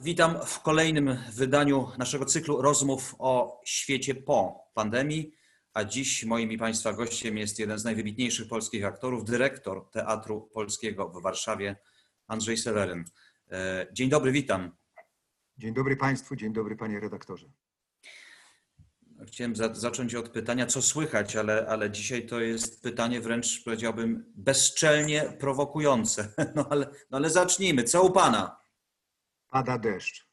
Witam w kolejnym wydaniu naszego cyklu rozmów o świecie po pandemii. A dziś moim i Państwa gościem jest jeden z najwybitniejszych polskich aktorów, dyrektor Teatru Polskiego w Warszawie, Andrzej Seweryn. E, dzień dobry, witam. Dzień dobry Państwu, dzień dobry Panie redaktorze. Chciałem za zacząć od pytania, co słychać, ale, ale dzisiaj to jest pytanie wręcz, powiedziałbym, bezczelnie prowokujące. No ale, no ale zacznijmy. Co u Pana? Pada deszcz.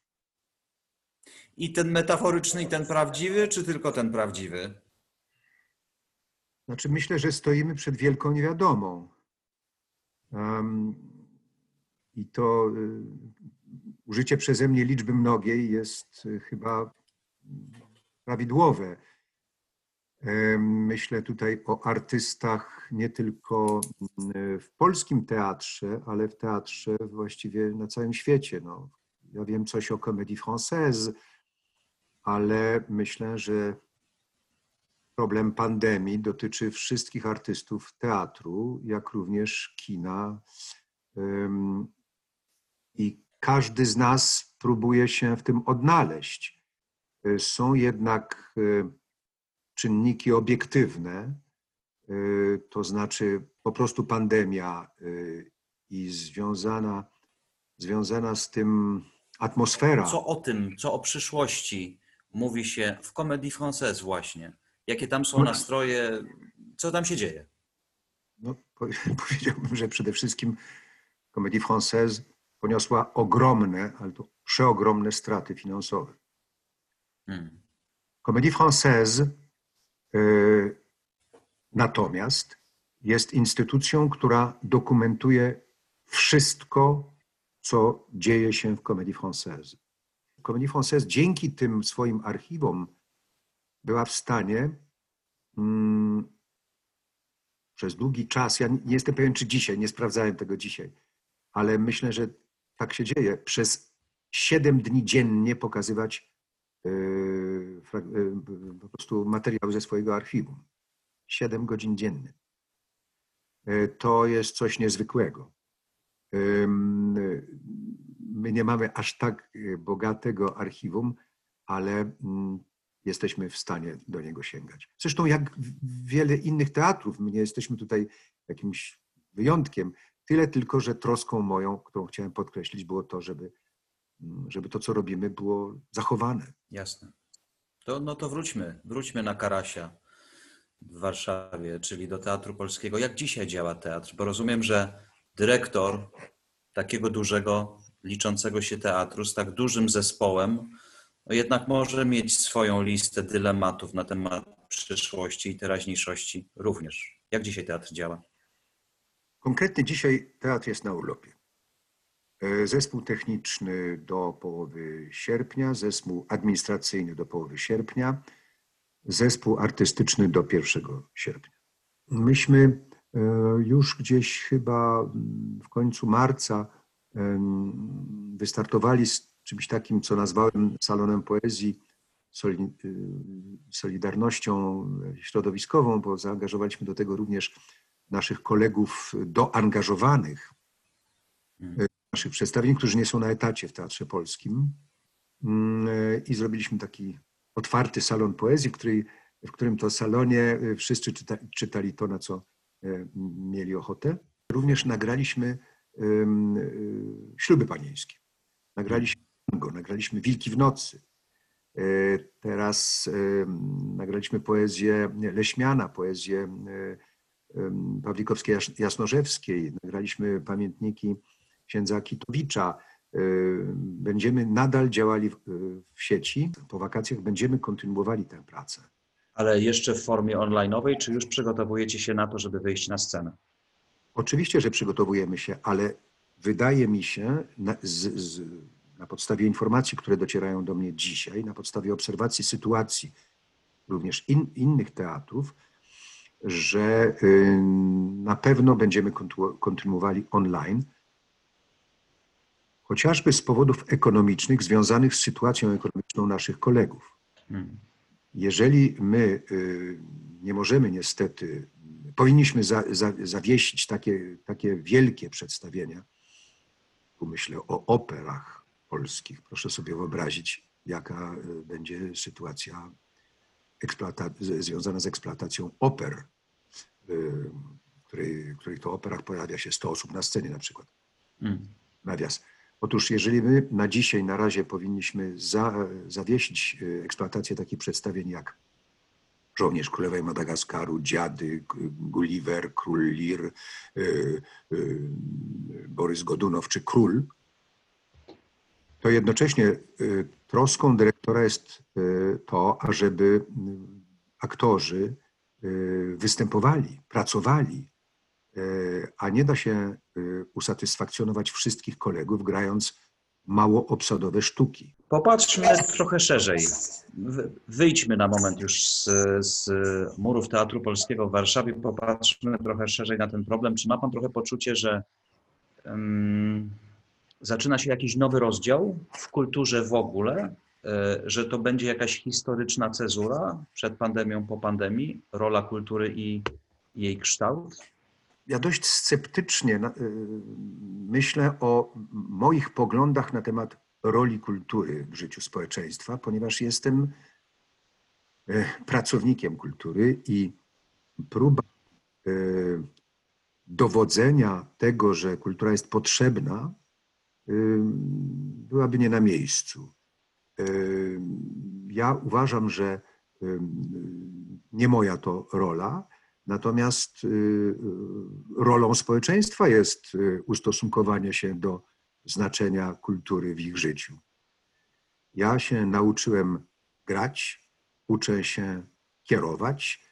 I ten metaforyczny, i ten prawdziwy, czy tylko ten prawdziwy? Znaczy, myślę, że stoimy przed wielką niewiadomą. Um, I to y, użycie przeze mnie liczby mnogiej jest y, chyba prawidłowe. Myślę tutaj o artystach nie tylko y, w polskim teatrze, ale w teatrze właściwie na całym świecie. No, ja wiem coś o Comédie Française, ale myślę, że problem pandemii dotyczy wszystkich artystów teatru, jak również kina. I każdy z nas próbuje się w tym odnaleźć. Są jednak e, czynniki obiektywne, e, to znaczy po prostu pandemia i związana, związana z tym atmosfera. Co o tym, co o przyszłości mówi się w Comédie Française właśnie? Jakie tam są nastroje? Co tam się dzieje? No, powiedziałbym, że przede wszystkim Comédie Française poniosła ogromne, ale to przeogromne straty finansowe. Hmm. Comédie Française y, natomiast jest instytucją, która dokumentuje wszystko, co dzieje się w Comédie Française. Comédie Française dzięki tym swoim archiwom była w stanie mm, przez długi czas, ja nie jestem pewien, czy dzisiaj, nie sprawdzałem tego dzisiaj, ale myślę, że tak się dzieje, przez siedem dni dziennie pokazywać yy, yy, po prostu materiał ze swojego archiwum. Siedem godzin dziennie. Yy, to jest coś niezwykłego. My nie mamy aż tak bogatego archiwum, ale mm, jesteśmy w stanie do niego sięgać. Zresztą jak wiele innych teatrów, my nie jesteśmy tutaj jakimś wyjątkiem, tyle tylko, że troską moją, którą chciałem podkreślić, było to, żeby, żeby to, co robimy, było zachowane. Jasne. To, no to wróćmy, wróćmy na Karasia w Warszawie, czyli do Teatru Polskiego. Jak dzisiaj działa teatr? Bo rozumiem, że dyrektor takiego dużego, liczącego się teatru z tak dużym zespołem, no jednak może mieć swoją listę dylematów na temat przyszłości i teraźniejszości również. Jak dzisiaj teatr działa? Konkretnie dzisiaj teatr jest na urlopie. E, zespół techniczny do połowy sierpnia, zespół administracyjny do połowy sierpnia, zespół artystyczny do 1 sierpnia. Myśmy już gdzieś chyba w końcu marca wystartowali z czymś takim, co nazwałem salonem poezji, y, solidarnością środowiskową, bo zaangażowaliśmy do tego również naszych kolegów doangażowanych, hmm. naszych przedstawień, którzy nie są na etacie w Teatrze Polskim. Mm, I zrobiliśmy taki otwarty salon poezji, w, której, w którym to salonie wszyscy czytali, czytali to, na co mieli ochotę. Również nagraliśmy śluby panieńskie. Nagraliśmy Tango, nagraliśmy Wilki w nocy. E, teraz e, nagraliśmy poezję Leśmiana, poezję e, Pawlikowskiej Jasnorzewskiej, nagraliśmy pamiętniki księdza Kitowicza. Będziemy nadal działali w sieci. Po wakacjach będziemy kontynuowali tę pracę. Ale jeszcze w formie onlineowej, czy już przygotowujecie się na to, żeby wyjść na scenę? Oczywiście, że przygotowujemy się, ale wydaje mi się, na, z, z, na podstawie informacji, które docierają do mnie dzisiaj, na podstawie obserwacji sytuacji również in, innych teatrów, że y, na pewno będziemy kontynuowali online, chociażby z powodów ekonomicznych związanych z sytuacją ekonomiczną naszych kolegów. Hmm. Jeżeli my y, nie możemy niestety, powinniśmy za, za, zawiesić takie, takie wielkie przedstawienia, tu myślę o operach polskich, proszę sobie wyobrazić, jaka y, będzie sytuacja związana z eksploatacją oper, w której, których to operach pojawia się 100 osób na scenie na przykład. Hmm. Nawias. Otóż jeżeli my na dzisiaj, na razie powinniśmy za, zawiesić e, eksploatację takich przedstawień jak Żołnierz Królowej Madagaskaru, Dziady, Gulliver, Król Lir, e, e, Borys Godunow czy Król, to jednocześnie troską dyrektora jest to, ażeby aktorzy występowali, pracowali, a nie da się usatysfakcjonować wszystkich kolegów, grając mało obsadowe sztuki. Popatrzmy trochę szerzej. Wyjdźmy na moment już z, z murów Teatru Polskiego w Warszawie. Popatrzmy trochę szerzej na ten problem. Czy ma Pan trochę poczucie, że um, zaczyna się jakiś nowy rozdział w kulturze w ogóle, e, że to będzie jakaś historyczna cezura przed pandemią, po pandemii, rola kultury i jej kształt? Ja dość sceptycznie y, myślę o moich poglądach na temat roli kultury w życiu społeczeństwa, ponieważ jestem y, pracownikiem kultury i próba y, dowodzenia tego, że kultura jest potrzebna, byłaby nie na miejscu. Ja uważam, że nie moja to rola Natomiast y, y, rolą społeczeństwa jest y, ustosunkowanie się do znaczenia kultury w ich życiu. Ja się nauczyłem grać, uczę się kierować.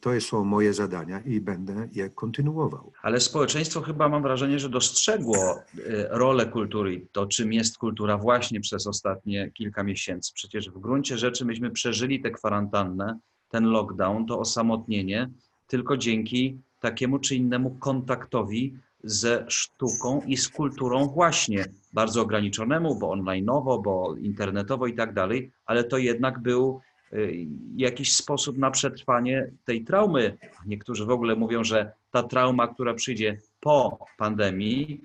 To są moje zadania i będę je kontynuował. Ale społeczeństwo chyba mam wrażenie, że dostrzegło rolę kultury, to czym jest kultura właśnie przez ostatnie kilka miesięcy. Przecież w gruncie rzeczy myśmy przeżyli tę kwarantannę ten lockdown, to osamotnienie, tylko dzięki takiemu czy innemu kontaktowi ze sztuką i z kulturą właśnie bardzo ograniczonemu, bo online'owo, bo internetowo i tak dalej, ale to jednak był y, jakiś sposób na przetrwanie tej traumy. Niektórzy w ogóle mówią, że ta trauma, która przyjdzie po pandemii,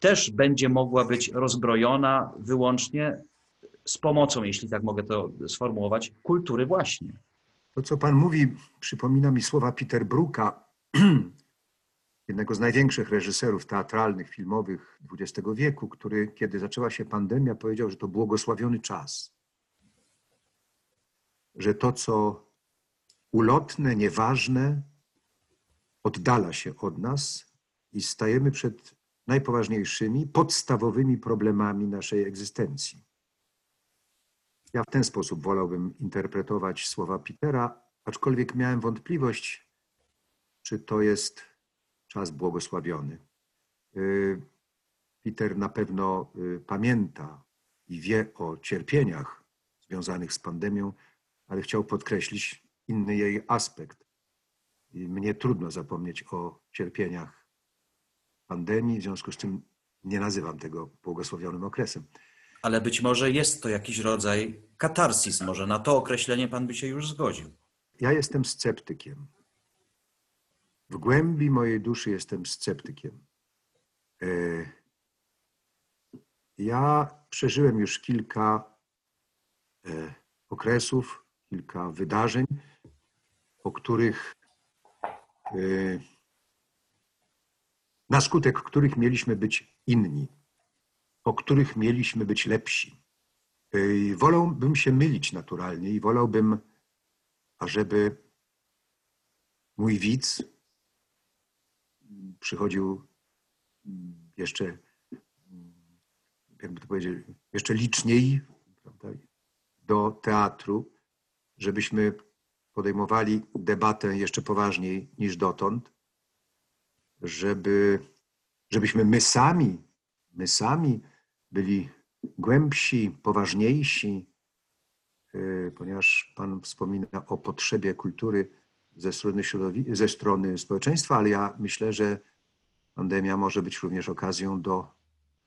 też będzie mogła być rozbrojona wyłącznie z pomocą, jeśli tak mogę to sformułować, kultury właśnie. To, co Pan mówi, przypomina mi słowa Peter Brooka, jednego z największych reżyserów teatralnych, filmowych XX wieku, który, kiedy zaczęła się pandemia, powiedział, że to błogosławiony czas. Że to, co ulotne, nieważne, oddala się od nas i stajemy przed najpoważniejszymi, podstawowymi problemami naszej egzystencji. Ja w ten sposób wolałbym interpretować słowa Petera, aczkolwiek miałem wątpliwość, czy to jest czas błogosławiony. Y, Peter na pewno y, pamięta i wie o cierpieniach związanych z pandemią, ale chciał podkreślić inny jej aspekt. I mnie trudno zapomnieć o cierpieniach pandemii, w związku z tym nie nazywam tego błogosławionym okresem ale być może jest to jakiś rodzaj katarsis, może na to określenie Pan by się już zgodził. Ja jestem sceptykiem. W głębi mojej duszy jestem sceptykiem. E, ja przeżyłem już kilka e, okresów, kilka wydarzeń, o których e, na skutek których mieliśmy być inni o których mieliśmy być lepsi. Wolałbym się mylić naturalnie i wolałbym, ażeby mój widz przychodził jeszcze, jakby to powiedzieć, jeszcze liczniej prawda, do teatru, żebyśmy podejmowali debatę jeszcze poważniej niż dotąd, żeby, żebyśmy my sami, my sami byli głębsi, poważniejsi, y, ponieważ Pan wspomina o potrzebie kultury ze strony, ze strony społeczeństwa, ale ja myślę, że pandemia może być również okazją do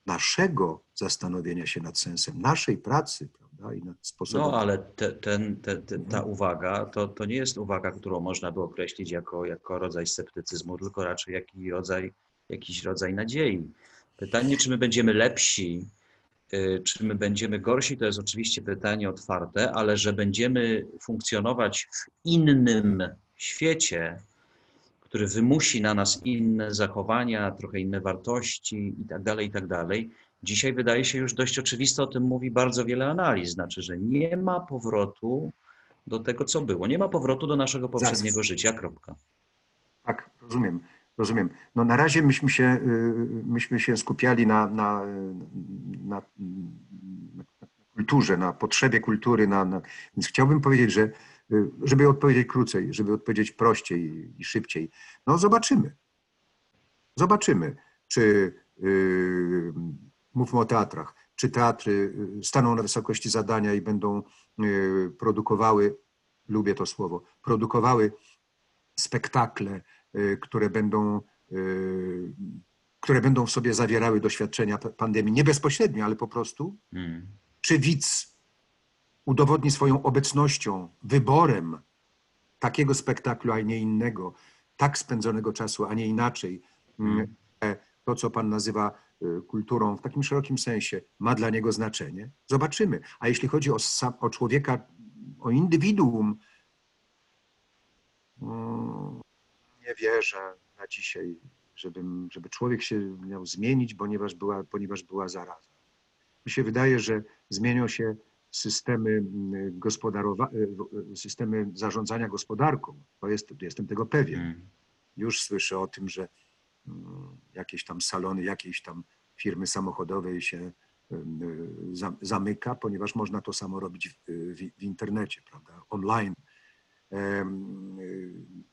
naszego zastanowienia się nad sensem naszej pracy prawda? i nad sposobem. No, ale te, ten, te, te, ta uwaga to, to nie jest uwaga, którą można by określić jako, jako rodzaj sceptycyzmu, tylko raczej jakiś rodzaj, jakiś rodzaj nadziei. Pytanie, czy my będziemy lepsi, y, czy my będziemy gorsi, to jest oczywiście pytanie otwarte, ale że będziemy funkcjonować w innym świecie, który wymusi na nas inne zachowania, trochę inne wartości i tak dalej, i tak dalej. Dzisiaj wydaje się już dość oczywiste, o tym mówi bardzo wiele analiz, znaczy, że nie ma powrotu do tego, co było. Nie ma powrotu do naszego poprzedniego życia, kropka. Tak, rozumiem, rozumiem. No na razie myśmy się, y, myśmy się skupiali na, na, na, na kulturze, na potrzebie kultury, na, na, więc chciałbym powiedzieć, że y, żeby odpowiedzieć krócej, żeby odpowiedzieć prościej i szybciej, no zobaczymy. Zobaczymy, czy yy, mówmy o teatrach, czy teatry staną na wysokości zadania i będą yy, produkowały, lubię to słowo, produkowały spektakle, które będą, yy, które będą w sobie zawierały doświadczenia pandemii, nie bezpośrednio, ale po prostu. Hmm. Czy widz udowodni swoją obecnością, wyborem takiego spektaklu, a nie innego, tak spędzonego czasu, a nie inaczej. Mm. To, co pan nazywa y, kulturą w takim szerokim sensie, ma dla niego znaczenie. Zobaczymy. A jeśli chodzi o, sam, o człowieka, o indywiduum, mm, wierzę na dzisiaj, żeby, żeby człowiek się miał zmienić, ponieważ była, ponieważ była zaraza. Mi się wydaje, że zmienią się systemy mm, gospodarowa- y, systemy zarządzania gospodarką. To jest, jestem tego pewien. Hmm. Już słyszę o tym, że mm, jakieś tam salony, jakiejś tam firmy samochodowej się za- zamyka, ponieważ można to samo robić w, w, w internecie, prawda, online. Y,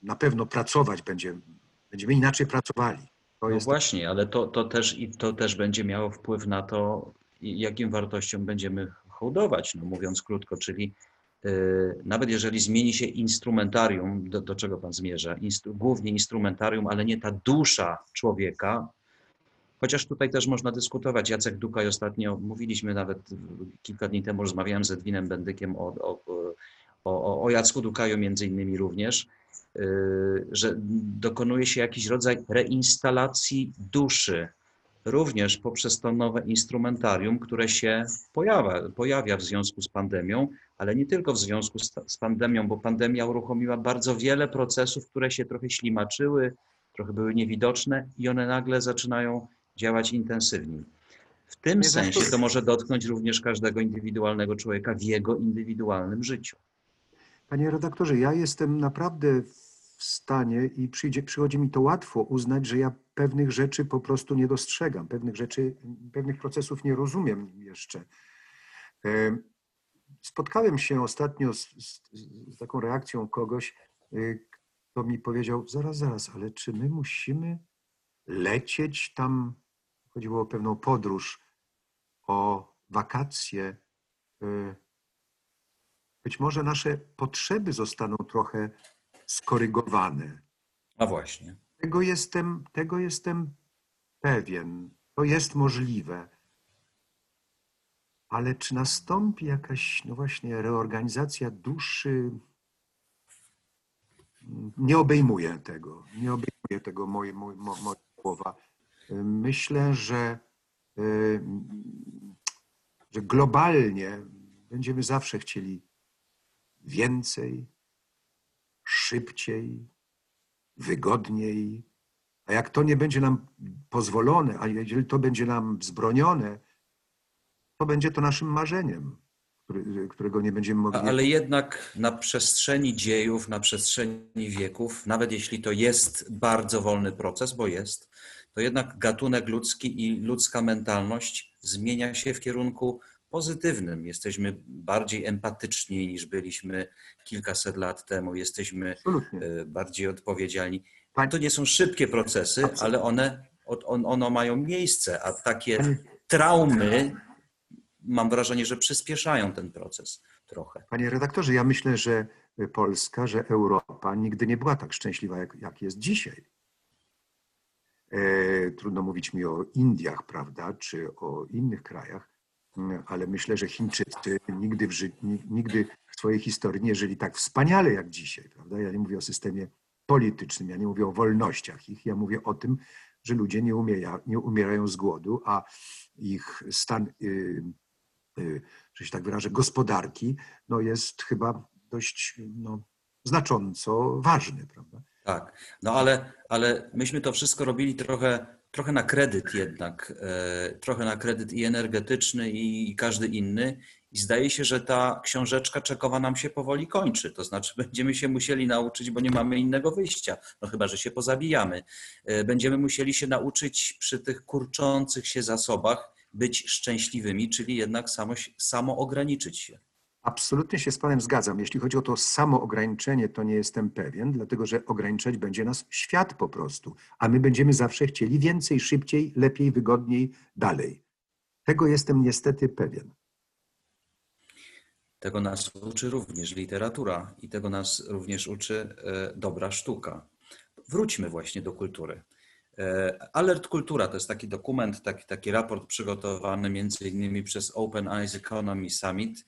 Na pewno pracować będzie, będziemy inaczej pracowali. To No jest właśnie, ale to, to, też, i to też będzie miało wpływ na to, jakim wartościom będziemy hołdować, no mówiąc krótko, czyli yy, nawet jeżeli zmieni się instrumentarium, do, do czego Pan zmierza, instru, głównie instrumentarium, ale nie ta dusza człowieka, chociaż tutaj też można dyskutować. Jacek Dukaj ostatnio, mówiliśmy nawet kilka dni temu, rozmawiałem z Edwinem Bendykiem o, o, o, o Jacku Dukaju między innymi również, yy, że dokonuje się jakiś rodzaj reinstalacji duszy, również poprzez to nowe instrumentarium, które się pojawia, pojawia w związku z pandemią, ale nie tylko w związku z, z, pandemią, bo pandemia uruchomiła bardzo wiele procesów, które się trochę ślimaczyły, trochę były niewidoczne i one nagle zaczynają działać intensywniej. W tym sensie to może dotknąć również każdego indywidualnego człowieka w jego indywidualnym życiu. Panie redaktorze, ja jestem naprawdę w stanie i przyjdzie, przychodzi mi to łatwo uznać, że ja pewnych rzeczy po prostu nie dostrzegam, pewnych rzeczy, pewnych procesów nie rozumiem jeszcze. E, Spotkałem się ostatnio z, z, z taką reakcją kogoś, y, kto mi powiedział, zaraz, zaraz, ale czy my musimy lecieć tam, chodziło o pewną podróż, o wakacje, y, być może nasze potrzeby zostaną trochę skorygowane. A właśnie. Tego jestem, tego jestem pewien. To jest możliwe. Ale czy nastąpi jakaś, no właśnie, reorganizacja duszy? Nie obejmuje tego. Nie obejmuje tego moje, moje, mo- moje słowa. Myślę, że, y, że globalnie będziemy zawsze chcieli więcej, szybciej, wygodniej. A jak to nie będzie nam pozwolone, a jeżeli to będzie nam wzbronione, to będzie to naszym marzeniem, którego nie będziemy mogli. Ale jednak na przestrzeni dziejów, na przestrzeni wieków, nawet jeśli to jest bardzo wolny proces, bo jest, to jednak gatunek ludzki i ludzka mentalność zmienia się w kierunku pozytywnym. Jesteśmy bardziej empatyczni niż byliśmy kilkaset lat temu, jesteśmy Absolutnie. e, bardziej odpowiedzialni. To nie są szybkie procesy, ale one, on, one mają miejsce, a takie traumy, mam wrażenie, że przyspieszają ten proces trochę. Panie redaktorze, ja myślę, że Polska, że Europa nigdy nie była tak szczęśliwa, jak, jak jest dzisiaj. E, trudno mówić mi o Indiach, prawda, czy o innych krajach, ale myślę, że Chińczycy nigdy w, nigdy w swojej historii nie żyli tak wspaniale jak dzisiaj, prawda? Ja nie mówię o systemie politycznym, ja nie mówię o wolnościach ich, ja mówię o tym, że ludzie nie, umieja, nie umierają z głodu, a ich stan, yy, yy, że się tak wyrażę, gospodarki, no jest chyba dość no, znacząco ważny, prawda? Tak, no ale, ale myśmy to wszystko robili trochę, trochę na kredyt jednak, e, trochę na kredyt i energetyczny i, każdy inny. I zdaje się, że ta książeczka czekowa nam się powoli kończy. To znaczy, będziemy się musieli nauczyć, bo nie mamy innego wyjścia. No chyba, że się pozabijamy. E, będziemy musieli się nauczyć przy tych kurczących się zasobach być szczęśliwymi, czyli jednak samo, samo ograniczyć się. Absolutnie się z Panem zgadzam. Jeśli chodzi o to samo ograniczenie, to nie jestem pewien, dlatego że ograniczać będzie nas świat po prostu, a my będziemy zawsze chcieli więcej, szybciej, lepiej, wygodniej, dalej. Tego jestem niestety pewien. Tego nas uczy również literatura i tego nas również uczy e, dobra sztuka. Wróćmy właśnie do kultury. E, Alert Kultura to jest taki dokument, taki, taki raport przygotowany między innymi przez Open Eyes Economy Summit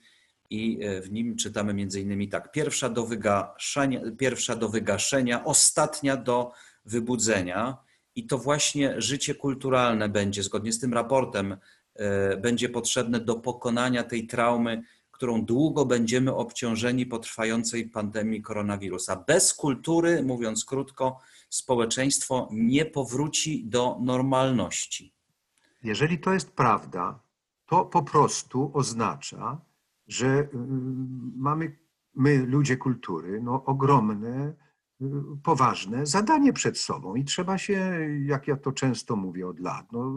i e, w nim czytamy między innymi tak, pierwsza do wygaszenia, pierwsza do wygaszenia, ostatnia do wybudzenia i to właśnie życie kulturalne będzie, zgodnie z tym raportem, e, będzie potrzebne do pokonania tej traumy, którą długo będziemy obciążeni po trwającej pandemii koronawirusa. Bez kultury, mówiąc krótko, społeczeństwo nie powróci do normalności. Jeżeli to jest prawda, to po prostu oznacza, że y, mamy my, ludzie kultury, no, ogromne, y, poważne zadanie przed sobą i trzeba się, jak ja to często mówię od lat, no,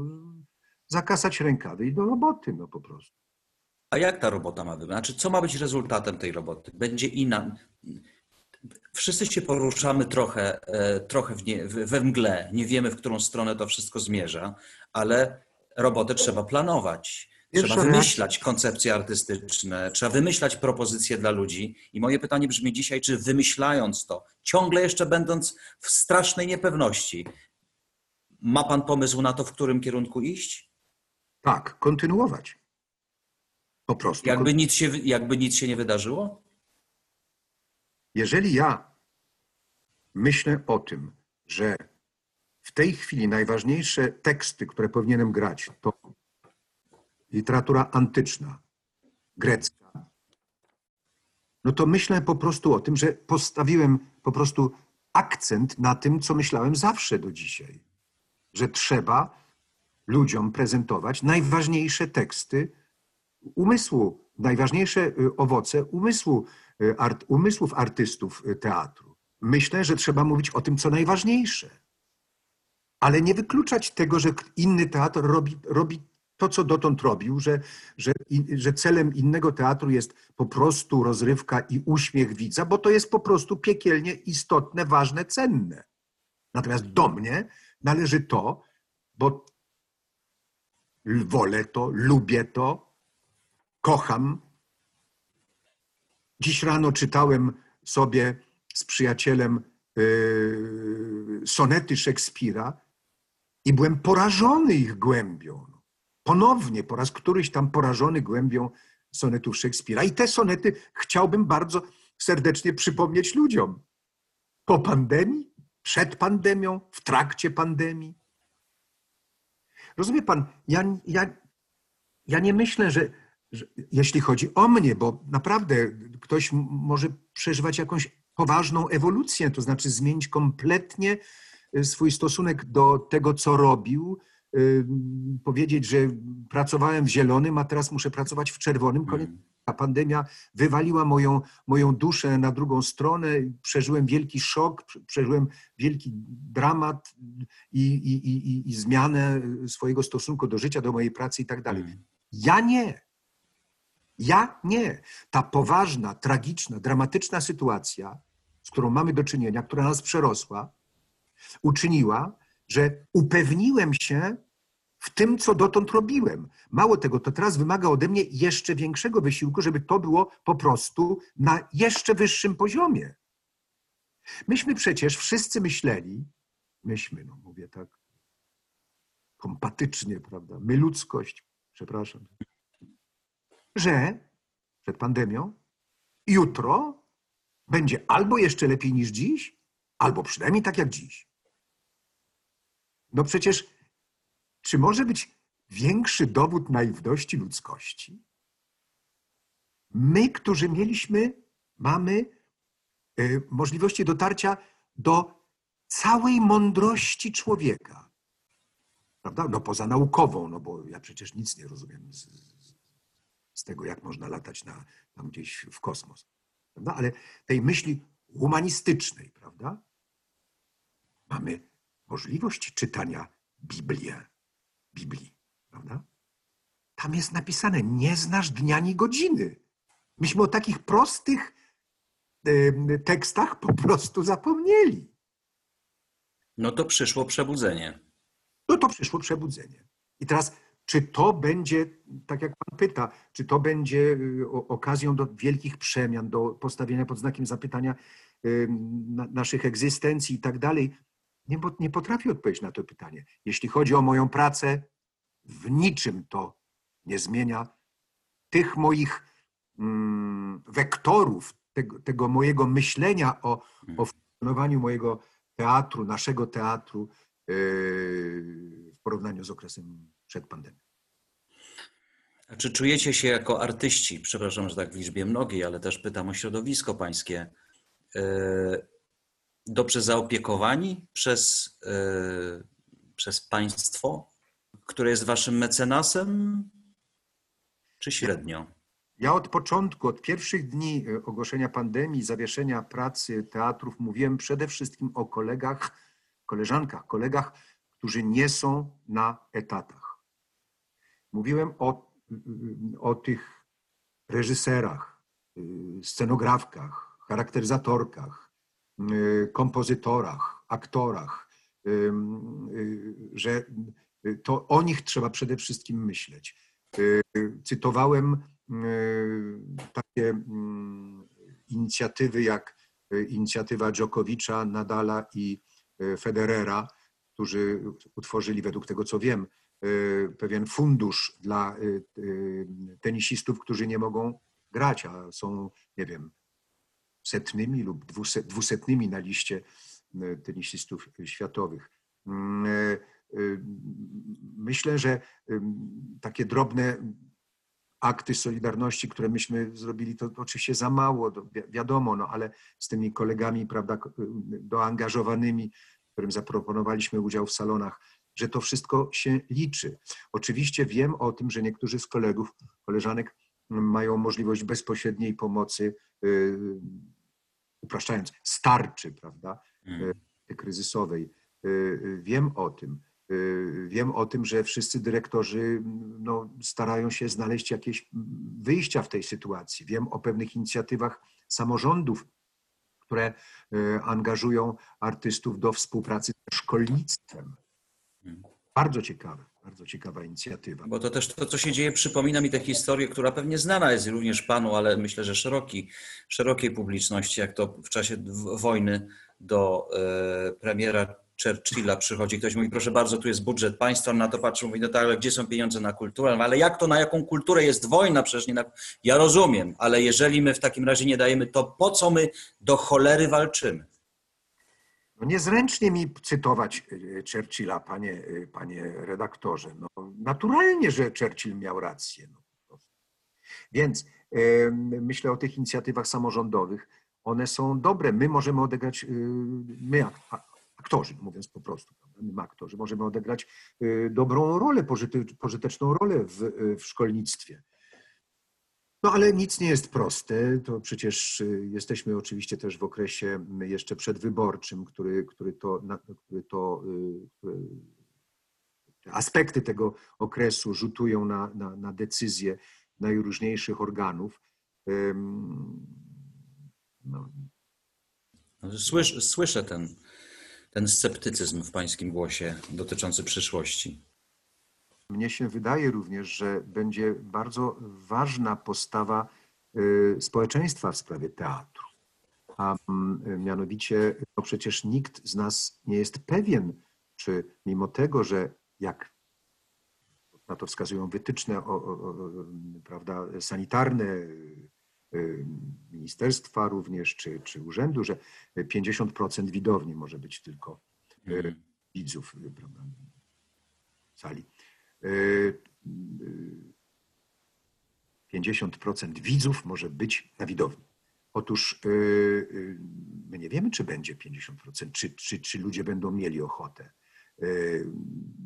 zakasać rękawy i do roboty, no po prostu. A jak ta robota ma wyglądać? Znaczy, co ma być rezultatem tej roboty? Będzie inna. Wszyscy się poruszamy trochę, e, trochę w nie, we mgle. Nie wiemy, w którą stronę to wszystko zmierza, ale robotę trzeba planować. Trzeba wymyślać koncepcje artystyczne, trzeba wymyślać propozycje dla ludzi. I moje pytanie brzmi dzisiaj, czy wymyślając to, ciągle jeszcze będąc w strasznej niepewności, ma Pan pomysł na to, w którym kierunku iść? Tak, kontynuować. Po prostu. Jakby nic się, jakby nic się nie wydarzyło? Jeżeli ja myślę o tym, że w tej chwili najważniejsze teksty, które powinienem grać, to literatura antyczna, grecka, no to myślę po prostu o tym, że postawiłem po prostu akcent na tym, co myślałem zawsze do dzisiaj, że trzeba ludziom prezentować najważniejsze teksty umysłu, najważniejsze y, owoce umysłu, y, art, umysłów artystów y, teatru. Myślę, że trzeba mówić o tym, co najważniejsze, ale nie wykluczać tego, że inny teatr robi, robi to, co dotąd robił, że, że, że celem innego teatru jest po prostu rozrywka i uśmiech widza, bo to jest po prostu piekielnie istotne, ważne, cenne. Natomiast do mnie należy to, bo wolę to, lubię to, kocham. Dziś rano czytałem sobie z przyjacielem yy, sonety Szekspira i byłem porażony ich głębią ponownie po raz któryś tam porażony głębią sonetów Szekspira. I te sonety chciałbym bardzo serdecznie przypomnieć ludziom. Po pandemii, przed pandemią, w trakcie pandemii. Rozumie pan, ja, ja, ja nie myślę, że, że jeśli chodzi o mnie, bo naprawdę ktoś może przeżywać jakąś poważną ewolucję, to znaczy zmienić kompletnie e, swój stosunek do tego, co robił, powiedzieć, że pracowałem w zielonym, a teraz muszę pracować w czerwonym. Koniec. Hmm. Ta pandemia wywaliła moją, moją duszę na drugą stronę. Przeżyłem wielki szok, przeżyłem wielki dramat i, i, i, i zmianę swojego stosunku do życia, do mojej pracy i tak dalej. Hmm. Ja nie. Ja nie. Ta poważna, tragiczna, dramatyczna sytuacja, z którą mamy do czynienia, która nas przerosła, uczyniła, że upewniłem się w tym, co dotąd robiłem. Mało tego, to teraz wymaga ode mnie jeszcze większego wysiłku, żeby to było po prostu na jeszcze wyższym poziomie. Myśmy przecież wszyscy myśleli, myśmy, no mówię tak kompatycznie, prawda, my ludzkość, przepraszam, że przed pandemią jutro będzie albo jeszcze lepiej niż dziś, albo przynajmniej tak jak dziś. No przecież, czy może być większy dowód naiwności ludzkości? My, którzy mieliśmy, mamy y, możliwości dotarcia do całej mądrości człowieka. Prawda? No poza naukową, no bo ja przecież nic nie rozumiem z, z tego, jak można latać na, tam gdzieś w kosmos. Prawda? Ale tej myśli humanistycznej, prawda? Mamy możliwość czytania Biblii, Biblii, prawda? Tam jest napisane, nie znasz dnia ani godziny. Myśmy o takich prostych tekstach po prostu zapomnieli. No to przyszło przebudzenie. No to przyszło przebudzenie. I teraz, czy to będzie, tak jak Pan pyta, czy to będzie y, okazją do wielkich przemian, do postawienia pod znakiem zapytania naszych egzystencji i tak dalej? Nie, nie potrafię odpowiedzieć na to pytanie. Jeśli chodzi o moją pracę, w niczym to nie zmienia tych moich mm, wektorów, tego, tego, mojego myślenia o, o funkcjonowaniu mojego teatru, naszego teatru yy, w porównaniu z okresem przed pandemią. A czy czujecie się jako artyści, przepraszam, że tak w liczbie mnogiej, ale też pytam o środowisko pańskie, yy, dobrze zaopiekowani przez, yy, przez państwo, które jest waszym mecenasem, czy średnio? Ja od początku, od pierwszych dni e, ogłoszenia pandemii, zawieszenia pracy teatrów, mówiłem przede wszystkim o kolegach, koleżankach, kolegach, którzy nie są na etatach. Mówiłem o, o tych reżyserach, scenografkach, charakteryzatorkach, kompozytorach, aktorach, y, że to o nich trzeba przede wszystkim myśleć. Cytowałem takie mm, inicjatywy jak inicjatywa Dżokowicza, Nadala i Federera, którzy utworzyli, według tego co wiem, pewien fundusz dla tenisistów, którzy nie mogą grać, a są, nie wiem, setnymi lub dwusetnymi na liście tenisistów światowych. Mm, myślę, że takie drobne akty solidarności, które myśmy zrobili, to oczywiście za mało, wiadomo, no ale z tymi kolegami, prawda, doangażowanymi, którym zaproponowaliśmy udział w salonach, że to wszystko się liczy. Oczywiście wiem o tym, że niektórzy z kolegów, koleżanek mają możliwość bezpośredniej pomocy, yy, upraszczając, starczy, prawda, mm. yy, kryzysowej. Yy, wiem o tym. Y, wiem o tym, że wszyscy dyrektorzy no, starają się znaleźć jakieś wyjścia w tej sytuacji. Wiem o pewnych inicjatywach samorządów, które y, angażują artystów do współpracy ze szkolnictwem. Bardzo ciekawe, bardzo ciekawa inicjatywa. Bo to też to, co się dzieje, przypomina mi tę historię, która pewnie znana jest również panu, ale myślę, że szeroki, szerokiej publiczności, jak to w czasie wojny do e, premiera Churchilla przychodzi ktoś mówi, proszę bardzo, tu jest budżet państwa, na to patrzy, mówi, no tak, ale gdzie są pieniądze na kulturę? No ale jak to, na jaką kulturę jest wojna? Przecież nie na... Ja rozumiem, ale jeżeli my w takim razie nie dajemy, to po co my do cholery walczymy? No niezręcznie mi cytować e, Churchilla, panie, e, panie redaktorze. No, naturalnie, że Churchill miał rację. No, Więc myślę o tych inicjatywach samorządowych. One są dobre. My możemy odegrać, yy, my aktorzy, mówiąc po prostu, my aktorzy, możemy odegrać dobrą rolę, pożyteczną rolę w, w szkolnictwie. No ale nic nie jest proste. To przecież y, jesteśmy oczywiście też w okresie jeszcze przedwyborczym, który, który to, który to który aspekty tego okresu rzutują na, na, na decyzje najróżniejszych organów. No. Słyszę, słyszę ten, ten sceptycyzm w pańskim głosie dotyczący przyszłości? Mnie się wydaje również, że będzie bardzo ważna postawa y, społeczeństwa w sprawie teatru. A mm, mianowicie, no przecież nikt z nas nie jest pewien, czy mimo tego, że jak na to wskazują wytyczne o, o, o, prawda, sanitarne, y, ministerstwa również, czy, czy urzędu, że 50% widowni może być tylko mm. widzów prawda, sali. 50% widzów może być na widowni. Otóż my nie wiemy, czy będzie 50%, czy, czy, czy ludzie będą mieli ochotę.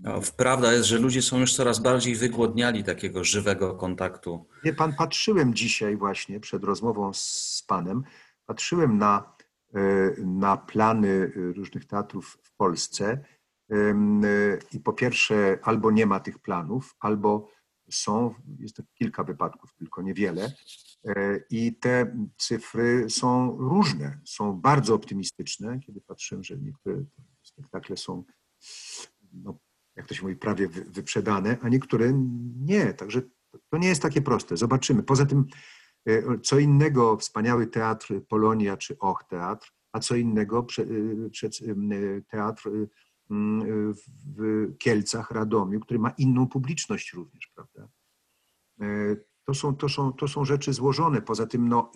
No, prawda jest, że ludzie są już coraz bardziej wygłodniali takiego żywego kontaktu. Nie, pan patrzyłem dzisiaj właśnie przed rozmową z panem, patrzyłem na, e, na plany różnych teatrów w Polsce i po pierwsze albo nie ma tych planów, albo są, jest to kilka wypadków, tylko niewiele. E, I te cyfry są różne, są bardzo optymistyczne. Kiedy patrzyłem, że niektóre spektakle są no, jak to się mówi, prawie wyprzedane, a niektóre nie. Także to nie jest takie proste. Zobaczymy. Poza tym, e, co innego wspaniały teatr Polonia czy Och Teatr, a co innego teatr w Kielcach, Radomiu, który ma inną publiczność również, prawda? To są, to są, to są rzeczy złożone. Poza tym no,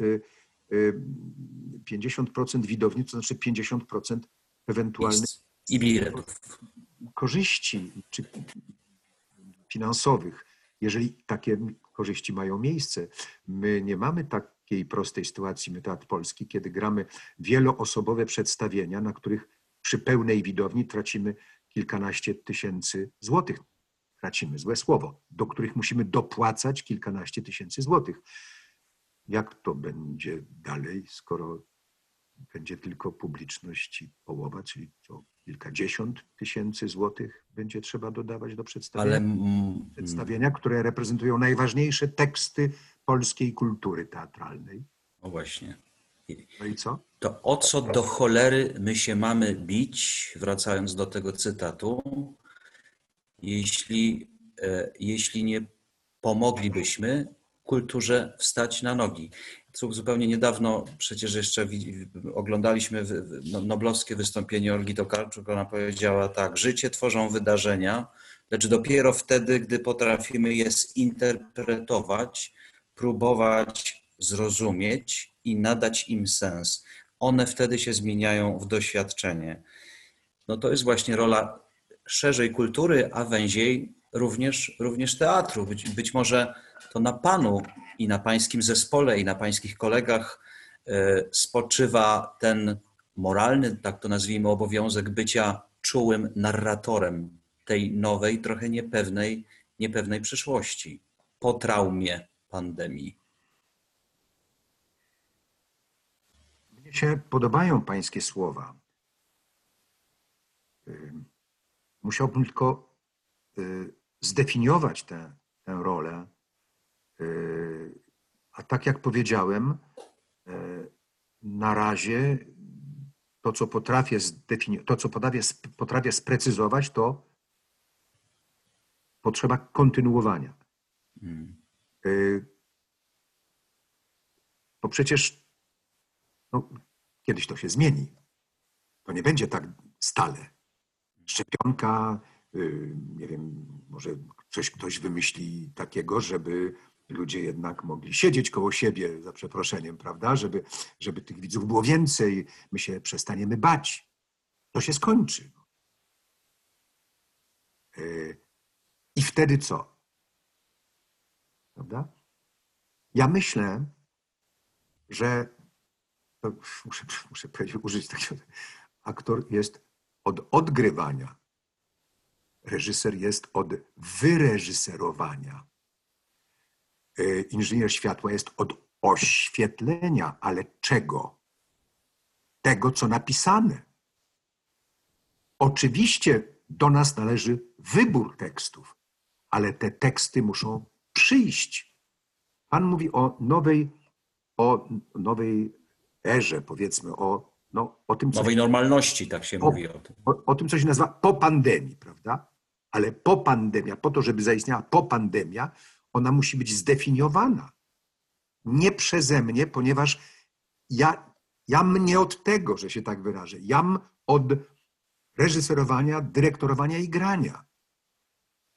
50% widowni, to znaczy 50% ewentualnych i biletów. Korzyści czy finansowych, jeżeli takie korzyści mają miejsce. My nie mamy takiej prostej sytuacji, my Teatr Polski, kiedy gramy wieloosobowe przedstawienia, na których przy pełnej widowni tracimy kilkanaście tysięcy złotych. Tracimy, złe słowo, do których musimy dopłacać kilkanaście tysięcy złotych. Jak to będzie dalej, skoro będzie tylko publiczność i połowa, czyli co kilkadziesiąt tysięcy złotych będzie trzeba dodawać do przedstawienia, Ale... przedstawienia, które reprezentują najważniejsze teksty polskiej kultury teatralnej. O właśnie. No i co? To o co do cholery my się mamy bić, wracając do tego cytatu, jeśli, e, jeśli nie pomoglibyśmy kulturze wstać na nogi. Zupełnie niedawno przecież jeszcze oglądaliśmy no, noblowskie wystąpienie Olgi Tokarczuk. Ona powiedziała tak, życie tworzą wydarzenia, lecz dopiero wtedy, gdy potrafimy je zinterpretować, próbować zrozumieć i nadać im sens. One wtedy się zmieniają w doświadczenie. No to jest właśnie rola szerzej kultury, a węziej również, również teatru. Być, być może to na Panu i na Pańskim zespole i na Pańskich kolegach e, spoczywa ten moralny, tak to nazwijmy, obowiązek bycia czułym narratorem tej nowej, trochę niepewnej, niepewnej przyszłości po traumie pandemii. Mnie się podobają Pańskie słowa. Musiałbym tylko zdefiniować tę, tę rolę Yy, a tak jak powiedziałem, yy, na razie to, co potrafię, to, co potrafię, potrafię sprecyzować, to potrzeba kontynuowania. Hmm. Bo przecież no, kiedyś to się zmieni. To nie będzie tak stale. Szczepionka, nie wiem, może coś ktoś wymyśli takiego, żeby ludzie jednak mogli siedzieć koło siebie, za przeproszeniem, prawda, żeby, żeby tych widzów było więcej, my się przestaniemy bać. To się skończy. E, I wtedy co? Prawda? Ja myślę, że muszę, muszę użyć takiego. Aktor jest od odgrywania, reżyser jest od wyreżyserowania. E, inżynier światła jest od oświetlenia, ale czego? Tego, co napisane. Oczywiście do nas należy wybór tekstów, ale te teksty muszą przyjść. Pan mówi o nowej, o nowej erze, powiedzmy, o no, o tym, co Nowej normalności, tak się O. mówi o tym. o, o tym, co się nazywa po pandemii, prawda? Ale po pandemia, po to, żeby zaistniała po pandemia, ona musi być zdefiniowana. Nie przeze mnie, ponieważ ja, jam nie od tego, że się tak wyrażę. Jam od reżyserowania, dyrektorowania i grania.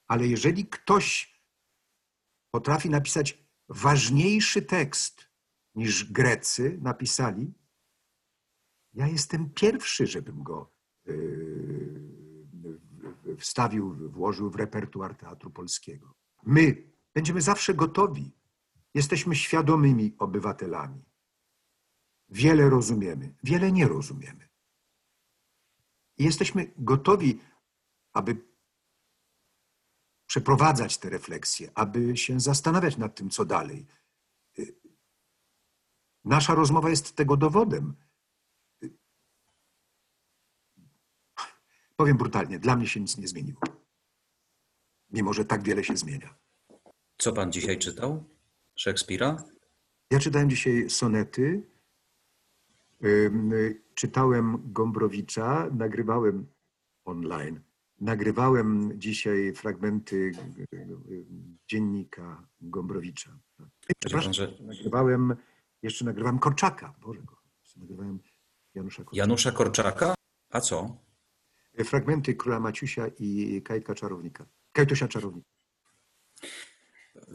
Ale jeżeli ktoś potrafi napisać ważniejszy tekst niż Grecy napisali, ja jestem pierwszy, żebym go yy, wstawił, włożył w repertuar Teatru Polskiego. My będziemy zawsze gotowi. Jesteśmy świadomymi obywatelami. Wiele rozumiemy, wiele nie rozumiemy. I jesteśmy gotowi, aby przeprowadzać te refleksje, aby się zastanawiać nad tym, co dalej. Y, Nasza rozmowa jest tego dowodem. Y, Powiem brutalnie, dla mnie się nic nie zmieniło. Mimo, że tak wiele się zmienia. Co pan dzisiaj czytał? Szekspira? Ja czytałem dzisiaj sonety, y, czytałem Gombrowicza, nagrywałem online. Nagrywałem dzisiaj fragmenty y, y, dziennika Gombrowicza. Przepraszam, że nagrywałem, jeszcze nagrywałem Korczaka. Boże, nagrywałem Janusza Korczaka. Janusza Korczaka? A co? Fragmenty Króla Maciusia i Kajka Czarownika. Kajtusia Czarownika.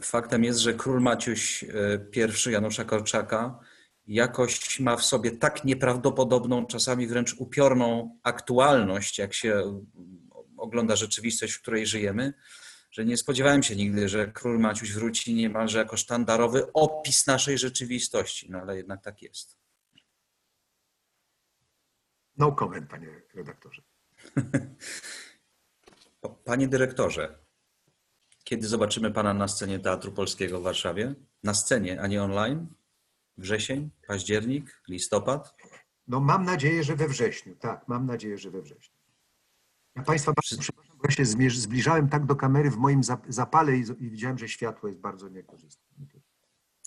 Faktem jest, że król Maciuś e, I Janusza Korczaka jakoś ma w sobie tak nieprawdopodobną, czasami wręcz upiorną aktualność, jak się ogląda rzeczywistość, w której żyjemy, że nie spodziewałem się nigdy, że król Maciuś wróci niemalże jako sztandarowy opis naszej rzeczywistości, no ale jednak tak jest. No comment, panie redaktorze. Panie dyrektorze, kiedy zobaczymy pana na scenie Teatru Polskiego w Warszawie? Na scenie, a nie online? Wrzesień, październik, listopad? No mam nadzieję, że we wrześniu. Tak, mam nadzieję, że we wrześniu. Ja Państwa bardzo ja się zbliżałem tak do kamery w moim zap- zapale i widziałem, że światło jest bardzo niekorzystne.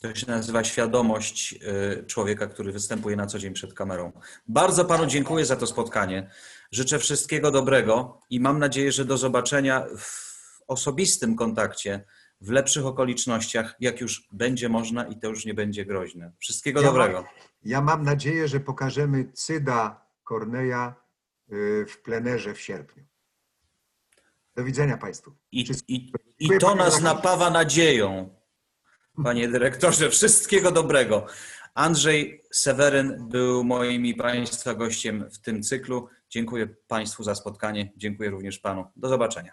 To się nazywa świadomość y, człowieka, który występuje na co dzień przed kamerą. Bardzo panu dziękuję za to spotkanie. Życzę wszystkiego dobrego i mam nadzieję, że do zobaczenia w osobistym kontakcie, w lepszych okolicznościach, jak już będzie można i to już nie będzie groźne. Wszystkiego Ja dobrego. Ja mam nadzieję, że pokażemy Cyda Korneja y, w plenerze w sierpniu. Do widzenia Państwu. I, i. I to nas napawa nadzieją, panie dyrektorze. Wszystkiego dobrego. Andrzej Seweryn był moim i Państwa gościem w tym cyklu. Dziękuję Państwu za spotkanie. Dziękuję również Panu. Do zobaczenia.